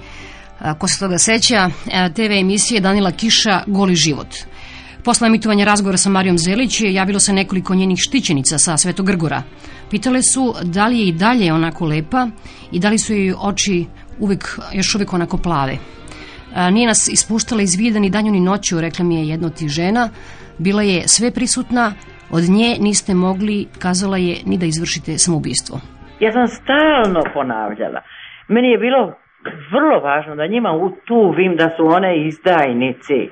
ko se toga seća, TV emisije Danila Kiša Goli život. Posle emitovanja razgovora sa Marijom Zelić je javilo se nekoliko njenih štićenica sa Svetog Grgora. Pitale su da li je i dalje onako lepa i da li su joj oči uvek, još uvek onako plave. Nije nas ispuštala iz vida ni danju ni noću, rekla mi je jedna od tih žena. Bila je sve prisutna, od nje niste mogli, kazala je, ni da izvršite samoubistvo. Ja sam stalno ponavljala. Meni je bilo vrlo važno da njima utuvim da su one izdajnici,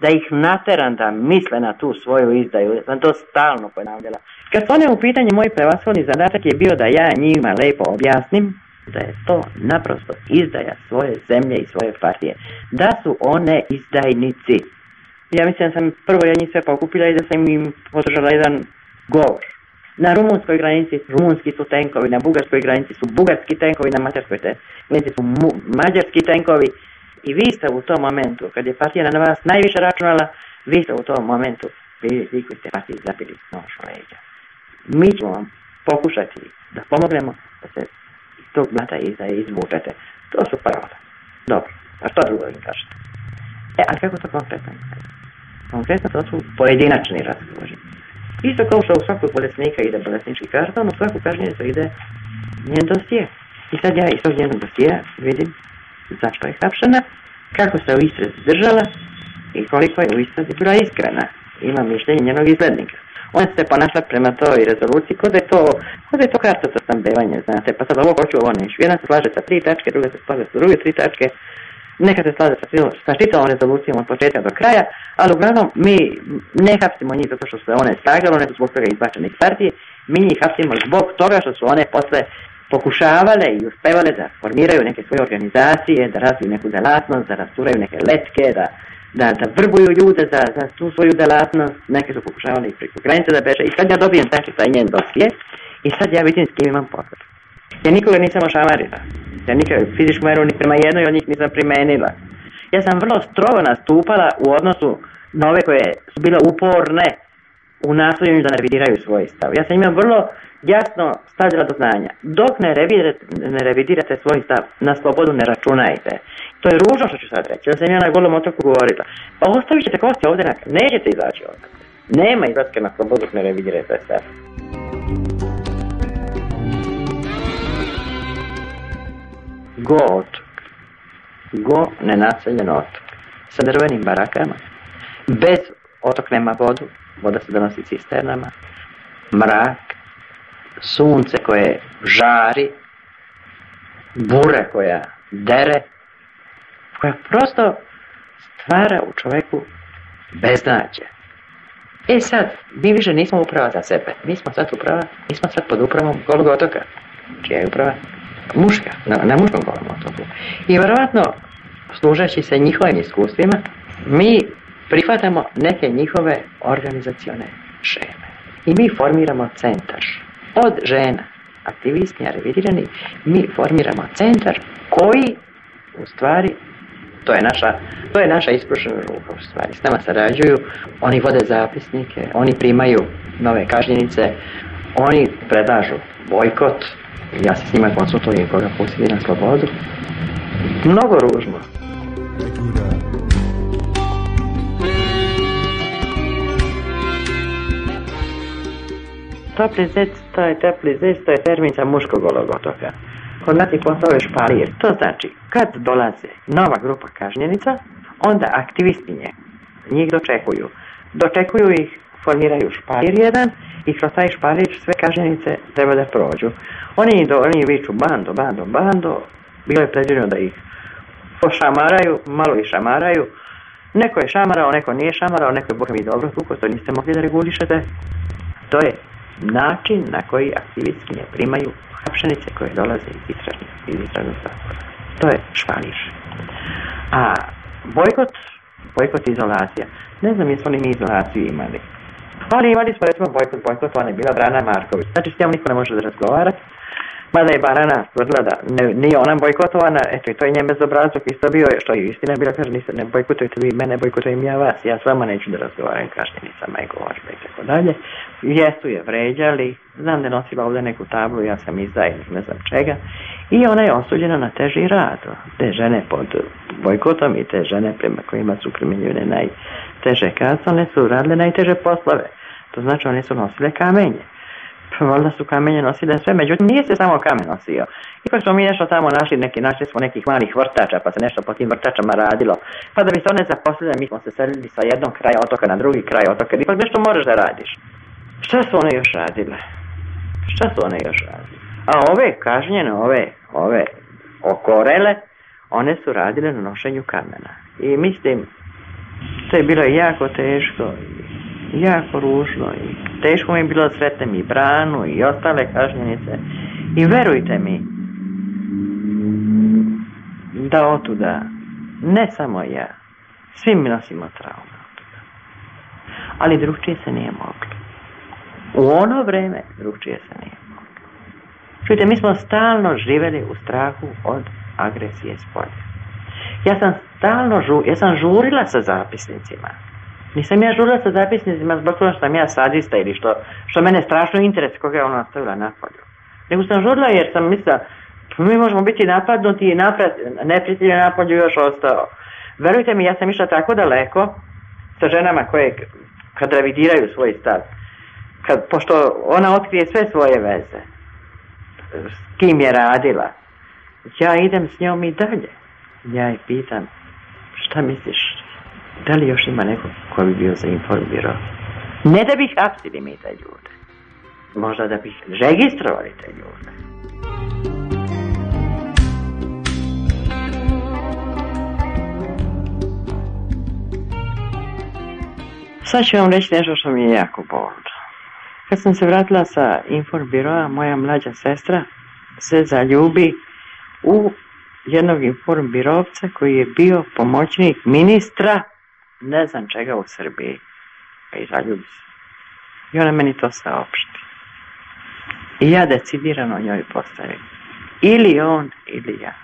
da ih nateram da misle na tu svoju izdaju. Ja sam to stalno ponavljala. Kad su one u pitanju, moj prevashodni zadatak je bio da ja njima lepo objasnim da je to naprosto izdaja svoje zemlje i svoje partije. Da su one izdajnici. Ja mislim da sam prvo ja njih sve pokupila i da sam im održala jedan govor Na rumunskoj granici rumunski su tenkovi, na bugarskoj granici su bugarski tenkovi, na mađarskoj granici su mađarski tenkovi. I vi ste u tom momentu, kad je partija na vas najviše računala, vi ste u tom momentu bili ti koji ste partiji zapili nož u leđa. Mi ćemo vam pokušati da pomognemo da se iz tog blata iza izvučete. To su parola. Dobro, a što drugo im kažete? E, ali kako to konkretno? Konkretno to su pojedinačni razgovori. Isto kao što u svakog bolesnika ide bolesnički karton, u svaku kažnjenicu ide njen dosije. I sad ja iz tog njenog dosija vidim zašto je hapšena, kako se u istrazi držala i koliko je u istrazi bila iskrena. Ima mišljenje njenog izglednika. Ona se ponašla prema toj rezoluciji, kod da je to, kod da je to karta za snabdevanje, znate, pa sad ovo hoću, ovo neću. Jedna se slaže sa tri tačke, druga se slaže sa druge tri tačke, Neka se slaže sa, sa čitavom rezolucijom od početka do kraja, ali uglavnom mi ne hapsimo njih zato što se one slagale, one su zbog toga izbačene iz partije, mi njih hapsimo zbog toga što su one posle pokušavale i uspevale da formiraju neke svoje organizacije, da razviju neku delatnost, da rasturaju neke letke, da, da, da vrbuju ljude za, za tu svoju delatnost, neke su pokušavali preko granice da beže i sad ja dobijem takve znači, taj njen dosije i sad ja vidim s kim imam posao. Ja nikoga nisam ošamarila. Ja nikad fizičku meru ni prema jednoj od njih nisam primenila. Ja sam vrlo strogo nastupala u odnosu na ove koje su bile uporne u nastojanju da revidiraju svoj stav. Ja sam njima vrlo jasno stavljala do znanja. Dok ne revidirate, ne revidirate svoj stav, na slobodu ne računajte. To je ružno što ću sad reći. Ja sam ja na golom otoku govorila. Pa ostavit ćete kosti ovdje, nećete izaći ovdje. Nema izlaska na slobodu dok da ne revidirate stav. Go otok. Go nenaseljen otok. Sa drvenim barakama. Bez otok nema vodu. Voda se donosi cisternama. Mrak. Sunce koje žari. Bura koja dere. Koja prosto stvara u čoveku beznađe. E sad, mi više nismo uprava za sebe. Mi smo sad uprava, mi smo sad pod upravom Golog otoka. Čija je uprava? muška, na, na muškom govoru. I verovatno, služeći se njihovim iskustvima, mi prihvatamo neke njihove organizacione šeme. I mi formiramo centar od žena, aktivistnja, revidirani, mi formiramo centar koji u stvari to je naša, to je naša isprušena ruka u stvari. S nama sarađuju, oni vode zapisnike, oni primaju nove kažnjenice, oni predlažu bojkot, ja se s njima konsultujem koga pusti na slobodu. Mnogo ružno. Topli zec, to je topli zec, to je termica muškog otoka. Kod nas je postao špalir. To znači, kad dolaze nova grupa kažnjenica, onda aktivistinje njih dočekuju. Dočekuju ih, formiraju špalir jedan, i kroz taj šparić sve kažnjenice treba da prođu. Oni, do, oni viču bando, bando, bando, bilo je predviđeno da ih pošamaraju, malo i šamaraju, neko je šamarao, neko nije šamarao, neko je, bohe mi, dobro tukao, to niste mogli da regulišete. To je način na koji aktivistkinje primaju hapšenice koje dolaze iz istražnog, iz istražnog zatvora. To je švališ. A bojkot, bojkot izolacija. Ne znam jesmo oni mi izolaciju imali. Ali imali smo recimo bojkot, bojkot, ona je bila Brana Marković. Znači s njom niko ne može da razgovara. Mada je Barana tvrdila da ne, nije ona bojkotovana, eto i to je njen bezobrazlog isto bio, što je istina bila, kaže, niste, ne bojkotujte vi mene, bojkotujem ja vas, ja s vama neću da razgovaram, kažete ni sa majko ožbe i tako dalje. Jesu je vređali, znam da je nosila ovde neku tablu, ja sam izdajnik, ne znam čega. I ona je osuđena na teži rad, te žene pod bojkotom i te žene prema kojima su primjenjivane naj, teže kacane su radile najteže poslove. To znači oni su nosile kamenje. Pa valjda su kamenje nosile sve, međutim nije se samo kamen nosio. Ipak smo mi nešto tamo našli, neki, našli smo nekih malih vrtača, pa se nešto po tim vrtačama radilo. Pa da bi se one zaposlile, mi smo se selili sa jednog kraja otoka na drugi kraj otoka, ipak nešto moraš da radiš. Šta su one još radile? Šta su one još radile? A ove kažnjene, ove, ove okorele, one su radile na nošenju kamena. I mislim, to je bilo jako teško, jako ružno i teško mi je bilo sretnem i branu i ostale kažnjenice. I verujte mi da otuda, ne samo ja, svi mi nosimo traume otuda. Ali drugčije se nije moglo. U ono vreme drugčije se nije moglo. Čujte, mi smo stalno živeli u strahu od agresije spolja. Ja sam stalno, žu, ja sam žurila sa zapisnicima. Nisam ja žurila sa zapisnicima zbog toga što sam ja sadista ili što, što mene strašno interes koga je ona ostavila na polju. Nego sam žurila jer sam mislila, pa mi možemo biti napadnuti i napad, neprijatelj je napolju još ostao. Verujte mi, ja sam išla tako daleko sa ženama koje kad revidiraju svoj stav, kad, pošto ona otkrije sve svoje veze, s kim je radila, ja idem s njom i dalje. Ja je pitam, Šta misliš? Da li još ima neko ko bi bio zainformirao? Ne da bih hapsili mi te ljude. Možda da bih registrovali te ljude. Sad ću vam reći nešto što mi je jako bolno. Kad sam se vratila sa informbiroa, moja mlađa sestra se zaljubi u jednog informbirovca koji je bio pomoćnik ministra ne znam čega u Srbiji. Pa e, i zaljubi se. I ona meni to saopšti. I ja decidirano njoj postavim. Ili on, ili ja.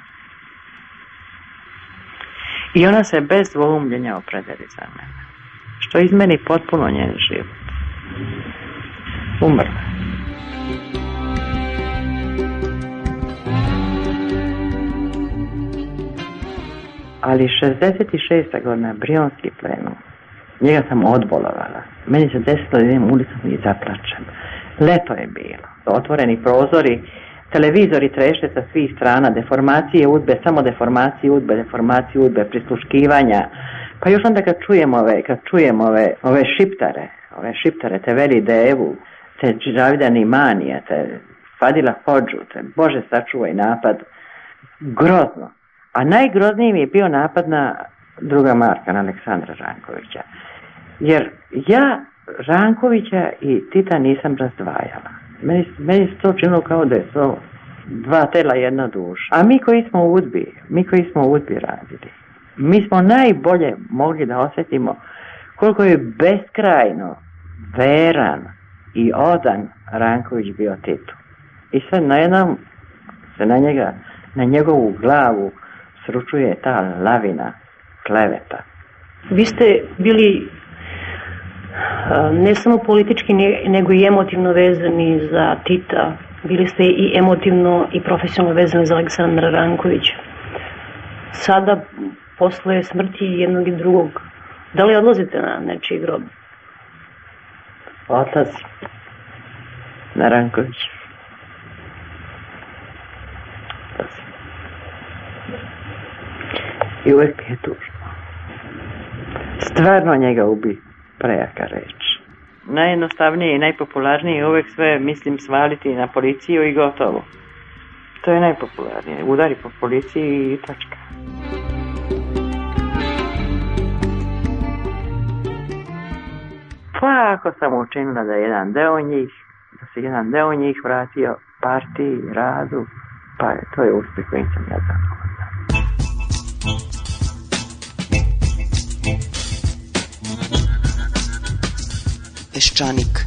I ona se bez dvoumljenja opredeli za mene. Što izmeni potpuno njen život. Umrla. ali 66. godina, Brionski plenum, njega sam odbolovala. Meni se desilo da idem ulicom i zaplačem. Leto je bilo, otvoreni prozori, televizori trešte sa svih strana, deformacije udbe, samo deformacije udbe, deformacije udbe, prisluškivanja. Pa još onda kad čujem ove, kad čujem ove, ove šiptare, ove šiptare, te Veli Devu, te Džavidani Manije, te Fadila Hođu, te Bože sačuvaj napad, grozno. A najgrozniji mi je bio napad na druga Marka, na Aleksandra Žankovića. Jer ja Žankovića i Tita nisam razdvajala. Meni, meni se to činilo kao da je to dva tela, jedna duša. A mi koji smo u udbi, mi koji smo u udbi radili, mi smo najbolje mogli da osetimo koliko je beskrajno veran i odan Ranković bio Titu. I sad na jednom se na njega, na njegovu glavu sručuje ta lavina kleveta. Vi ste bili eh, ne samo politički, nego i emotivno vezani za Tita. Bili ste i emotivno i profesionalno vezani za Aleksandra Rankovića. Sada, posle smrti jednog i drugog, da li odlazite na nečiji grob? Otac na Rankovića. I uvek je tužno. Stvarno njega ubi prejaka reč. Najjednostavnije i najpopularnije je uvek sve, mislim, svaliti na policiju i gotovo. To je najpopularnije. Udari po policiji i tačka. Pa ako sam učinila da jedan deo njih, da se jedan deo njih vratio partiji, radu, pa to je uspjeh kojim sam ja Peščanik.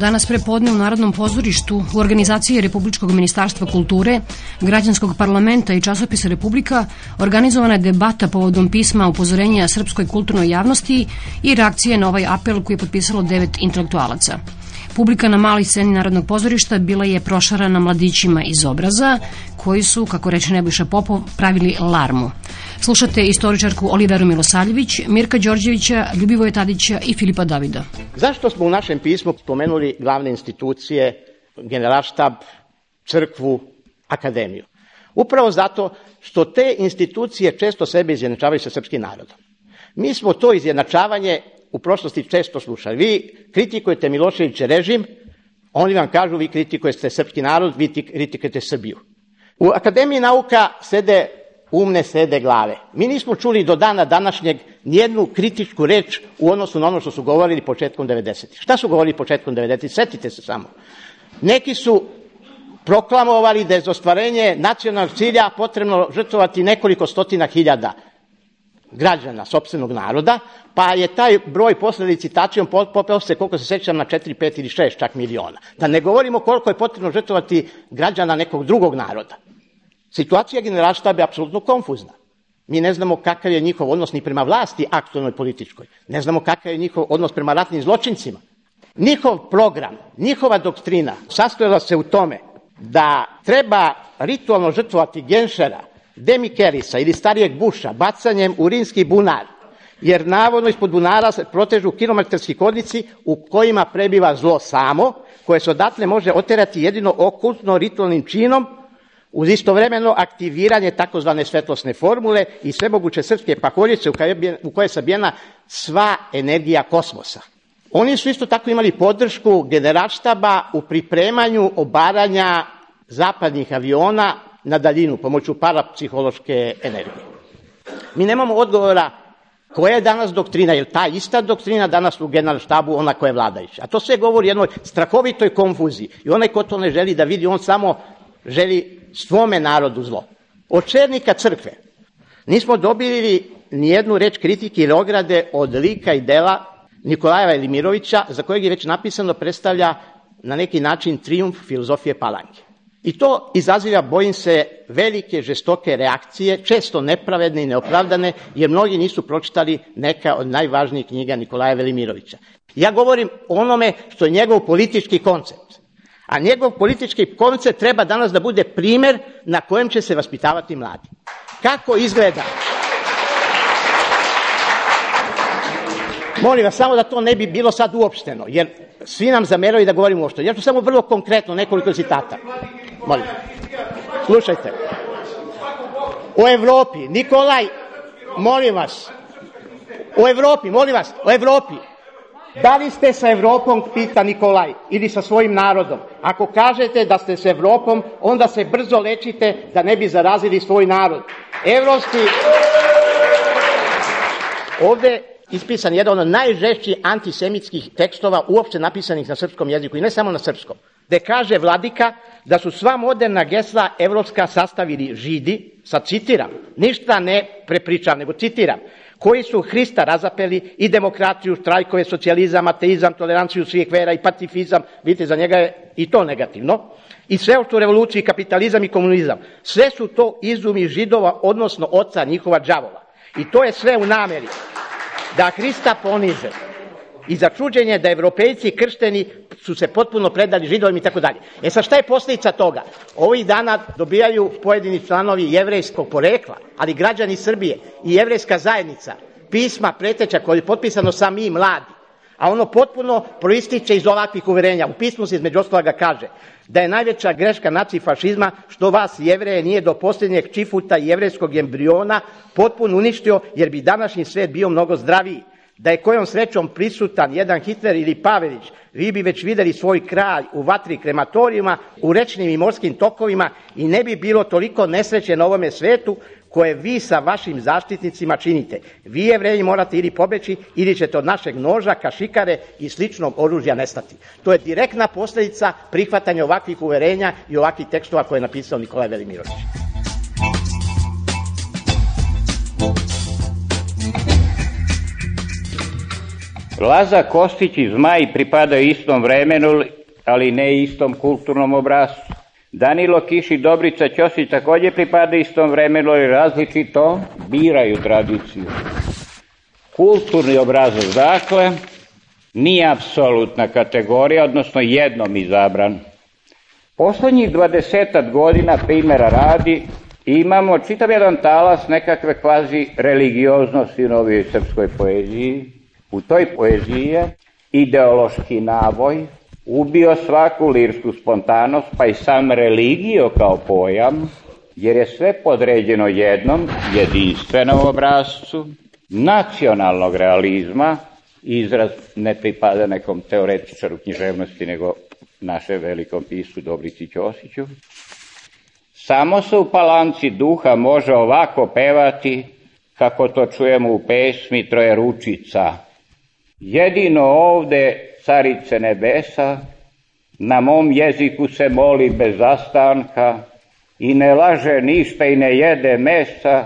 Danas prepodne u Narodnom pozorištu u organizaciji Republičkog ministarstva kulture, Građanskog parlamenta i časopisa Republika organizovana je debata povodom pisma upozorenja srpskoj kulturnoj javnosti i reakcije na ovaj apel koji je potpisalo devet intelektualaca. Publika na maloj sceni Narodnog pozorišta bila je prošarana mladićima iz obraza, koji su, kako reče Nebojša Popov, pravili larmu. Slušate istoričarku Oliveru Milosavljević, Mirka Đorđevića, Ljubivoje Tadića i Filipa Davida. Zašto smo u našem pismu spomenuli glavne institucije, generalštab, crkvu, akademiju? Upravo zato što te institucije često sebe izjednačavaju sa srpskim narodom. Mi smo to izjednačavanje u prošlosti često slušali. Vi kritikujete Milošević režim, oni vam kažu vi kritikujete srpski narod, vi kritikujete Srbiju. U Akademiji nauka sede umne sede glave. Mi nismo čuli do dana današnjeg nijednu kritičku reč u odnosu na ono što su govorili početkom 90. Šta su govorili početkom 90. Setite se samo. Neki su proklamovali da je za ostvarenje nacionalnog cilja potrebno žrtvovati nekoliko stotina hiljada građana, sopstvenog naroda, pa je taj broj posle licitacijom popeo se, koliko se sećam, na 4, 5 ili 6 čak miliona. Da ne govorimo koliko je potrebno žrtovati građana nekog drugog naroda. Situacija generalštaba je apsolutno konfuzna. Mi ne znamo kakav je njihov odnos ni prema vlasti aktualnoj političkoj. Ne znamo kakav je njihov odnos prema ratnim zločincima. Njihov program, njihova doktrina sastojala se u tome da treba ritualno žrtvovati genšera Demikerisa ili starijeg buša bacanjem u rimski bunar, jer navodno ispod bunara se protežu kilometarski kodnici u kojima prebiva zlo samo, koje se odatle može oterati jedino okultno ritualnim činom uz istovremeno aktiviranje takozvane svetlosne formule i svemoguće srpske pakoljice u koje je sabijena sva energija kosmosa. Oni su isto tako imali podršku generalštaba u pripremanju obaranja zapadnih aviona na daljinu pomoću parapsihološke energije. Mi nemamo odgovora koja je danas doktrina, jer ta ista doktrina danas u general štabu ona koja je vladajuća. A to sve govori o jednoj strahovitoj konfuziji. I onaj ko to ne želi da vidi, on samo želi svome narodu zlo. Od černika crkve nismo dobili ni jednu reč kritike ili ograde od lika i dela Nikolajeva Elimirovića, za kojeg je već napisano predstavlja na neki način trijumf filozofije Palanke. I to izaziva, bojim se, velike, žestoke reakcije, često nepravedne i neopravdane, jer mnogi nisu pročitali neka od najvažnijih knjiga Nikolaja Velimirovića. Ja govorim o onome što je njegov politički koncept. A njegov politički koncept treba danas da bude primer na kojem će se vaspitavati mladi. Kako izgleda Molim vas, samo da to ne bi bilo sad uopšteno, jer svi nam zameraju da govorimo uopšteno. Ja ću samo vrlo konkretno nekoliko citata. Molim. Slušajte. U Evropi, Nikolaj, molim vas, u Evropi, molim vas, u Evropi. Da li ste sa Evropom, pita Nikolaj, ili sa svojim narodom? Ako kažete da ste sa Evropom, onda se brzo lečite da ne bi zarazili svoj narod. Evropski... Ovde ispisan jedan od najžešćih antisemitskih tekstova uopšte napisanih na srpskom jeziku i ne samo na srpskom, gde kaže vladika da su sva moderna gesla evropska sastavili židi, sa citiram, ništa ne prepričam, nego citiram, koji su Hrista razapeli i demokratiju, štrajkove, socijalizam, ateizam, toleranciju svih vera i pacifizam, vidite, za njega je i to negativno, i sve što revoluciji, kapitalizam i komunizam, sve su to izumi židova, odnosno oca njihova džavova. I to je sve u nameri da Hrista ponize. I za čuđenje da evropejci kršteni su se potpuno predali židovima i tako dalje. E sad šta je posljedica toga? Ovih dana dobijaju pojedini članovi jevrejskog porekla, ali građani Srbije i jevrejska zajednica pisma preteća koji je potpisano sa mi mladi, a ono potpuno proističe iz ovakvih uverenja. U pismu se između ostalaga kaže, da je najveća greška nacifašizma što vas jevreje nije do posljednjeg čifuta jevrejskog embriona potpuno uništio jer bi današnji svet bio mnogo zdraviji. Da je kojom srećom prisutan jedan Hitler ili Pavelić, vi bi već videli svoj kraj u vatri krematorijuma, u rečnim i morskim tokovima i ne bi bilo toliko nesreće na ovome svetu koje vi sa vašim zaštitnicima činite. Vi je jevreji morate ili pobeći ili ćete od našeg noža, kašikare i sličnog oružja nestati. To je direktna posljedica prihvatanja ovakvih uverenja i ovakvih tekstova koje je napisao Nikolaj Velimirović. Laza Kostić i Zmaj pripadaju istom vremenu, ali ne istom kulturnom obrazu. Danilo Kiš i Dobrica Ćosić također pripada istom vremenu i različito biraju tradiciju. Kulturni obrazac, dakle, nije apsolutna kategorija, odnosno jednom izabran. Poslednjih 20 godina primera radi imamo čitav jedan talas nekakve kvazi religioznosti u novijoj srpskoj poeziji. U toj poeziji je ideološki navoj ubio svaku lirsku spontanost pa i sam religiju kao pojam jer je sve podređeno jednom jedinstvenom obrazcu nacionalnog realizma izraz ne pripada nekom teoretičaru književnosti nego našem velikom pisu Dobrici Ćosiću samo se u palanci duha može ovako pevati kako to čujemo u pesmi Troje ručica. jedino ovde Carice nebesa, na mom jeziku se moli bez zastanka i ne laže ništa i ne jede mesa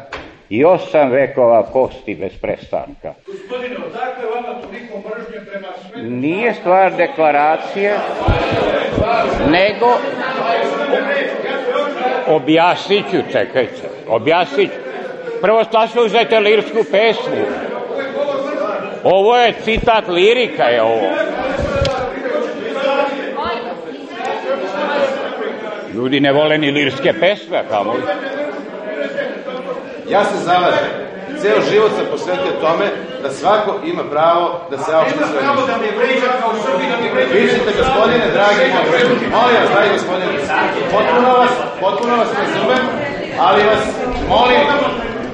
i osam vekova posti bez prestanka. Gospodine, odakle vama toliko mržnje prema svetu? Nije stvar deklaracije, nego objasnit ću, čekajte, objasnit ću. Prvo saslužajte lirsku pesmu. Ovo je citat lirika je ovo. Ljudi ne vole ni lirske pesme, a kamo li? Ja se zalažem. Ceo život sam posvetio tome da svako ima pravo da se auto sve ništa. da Vi ćete, da gospodine, dragi moj, molim vas, dragi gospodine, potpuno vas, potpuno vas razumem, ali vas molim,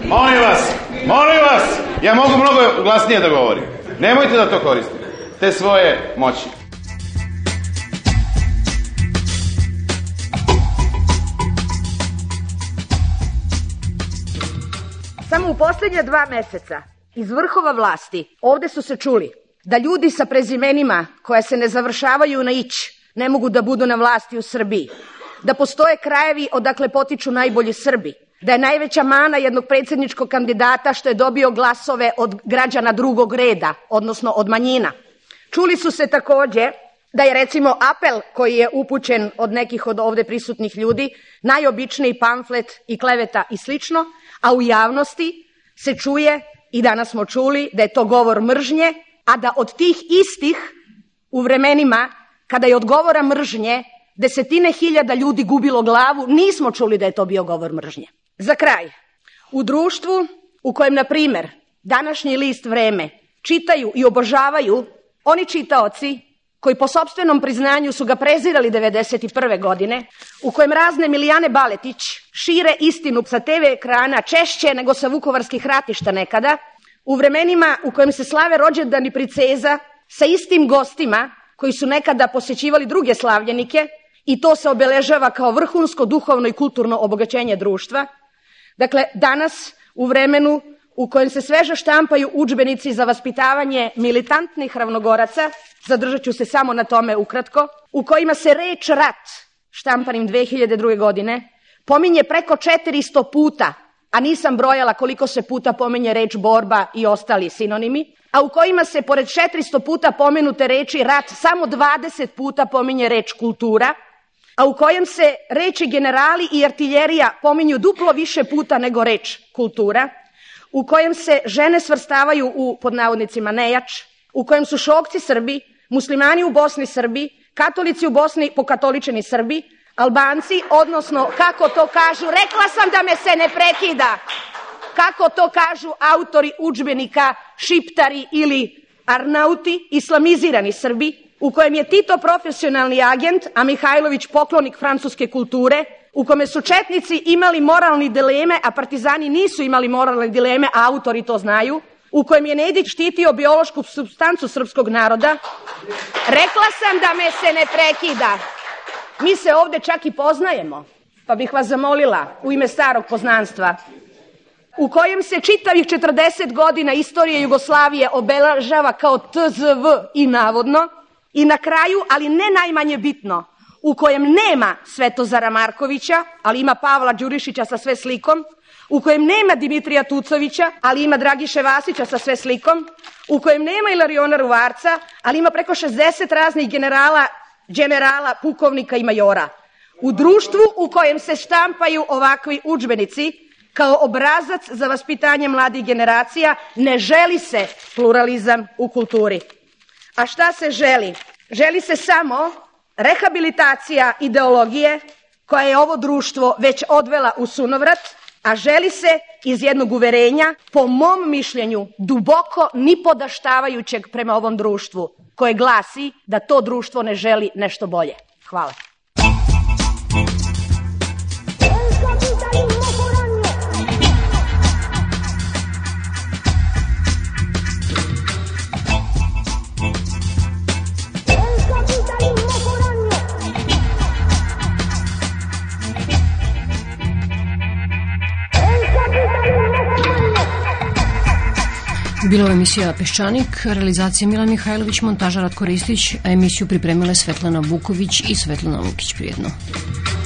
molim vas, molim vas, ja mogu mnogo glasnije da govorim. Nemojte da to koristite, te svoje moći. Samo u poslednja dva meseca iz vrhova vlasti ovde su se čuli da ljudi sa prezimenima koja se ne završavaju na ić ne mogu da budu na vlasti u Srbiji, da postoje krajevi odakle potiču najbolji Srbi, da je najveća mana jednog predsedničkog kandidata što je dobio glasove od građana drugog reda, odnosno od manjina. Čuli su se takođe da je recimo apel koji je upućen od nekih od ovde prisutnih ljudi, najobičniji pamflet i kleveta i slično, a u javnosti se čuje i danas smo čuli da je to govor mržnje, a da od tih istih u vremenima kada je odgovora mržnje desetine hiljada ljudi gubilo glavu, nismo čuli da je to bio govor mržnje. Za kraj, u društvu u kojem, na primer, današnji list Vreme čitaju i obožavaju oni čitaoci koji po sobstvenom priznanju su ga prezirali 1991. godine, u kojem razne Milijane Baletić šire istinu sa TV ekrana češće nego sa vukovarskih ratišta nekada, u vremenima u kojem se slave rođendani princeza sa istim gostima koji su nekada posećivali druge slavljenike i to se obeležava kao vrhunsko duhovno i kulturno obogaćenje društva. Dakle, danas u vremenu u kojem se sveže štampaju učbenici za vaspitavanje militantnih ravnogoraca, zadržat ću se samo na tome ukratko, u kojima se reč rat, štampanim 2002. godine, pominje preko 400 puta, a nisam brojala koliko se puta pominje reč borba i ostali sinonimi, a u kojima se pored 400 puta pomenute reči rat samo 20 puta pominje reč kultura, a u kojem se reči generali i artiljerija pominju duplo više puta nego reč kultura, u kojem se žene svrstavaju u, pod navodnicima, nejač, u kojem su šokci Srbi, muslimani u Bosni Srbi, katolici u Bosni pokatoličeni Srbi, Albanci, odnosno, kako to kažu, rekla sam da me se ne prekida, kako to kažu autori učbenika, šiptari ili arnauti, islamizirani Srbi, u kojem je Tito profesionalni agent, a Mihajlović poklonik francuske kulture, u kome su četnici imali moralni dileme, a partizani nisu imali moralne dileme, a autori to znaju, u kojem je Nedić štitio biološku substancu srpskog naroda, rekla sam da me se ne prekida. Mi se ovde čak i poznajemo, pa bih vas zamolila u ime starog poznanstva, u kojem se čitavih 40 godina istorije Jugoslavije obelažava kao TZV i navodno, i na kraju, ali ne najmanje bitno, u kojem nema Svetozara Markovića, ali ima Pavla Đurišića sa sve slikom, u kojem nema Dimitrija Tucovića, ali ima Dragiše Vasića sa sve slikom, u kojem nema Ilariona Ruvarca, ali ima preko 60 raznih generala, generala, pukovnika i majora. U društvu u kojem se štampaju ovakvi učbenici, kao obrazac za vaspitanje mladih generacija, ne želi se pluralizam u kulturi. A šta se želi? Želi se samo rehabilitacija ideologije koja je ovo društvo već odvela u sunovrat, a želi se iz jednog uverenja, po mom mišljenju, duboko nipodaštavajućeg prema ovom društvu, koje glasi da to društvo ne želi nešto bolje. Hvala. Bila je emisija Peščanik, realizacija Milan Mihajlović, montaža Ratko Ristić, a emisiju pripremile Svetlana Buković i Svetlana Lukić prijedno.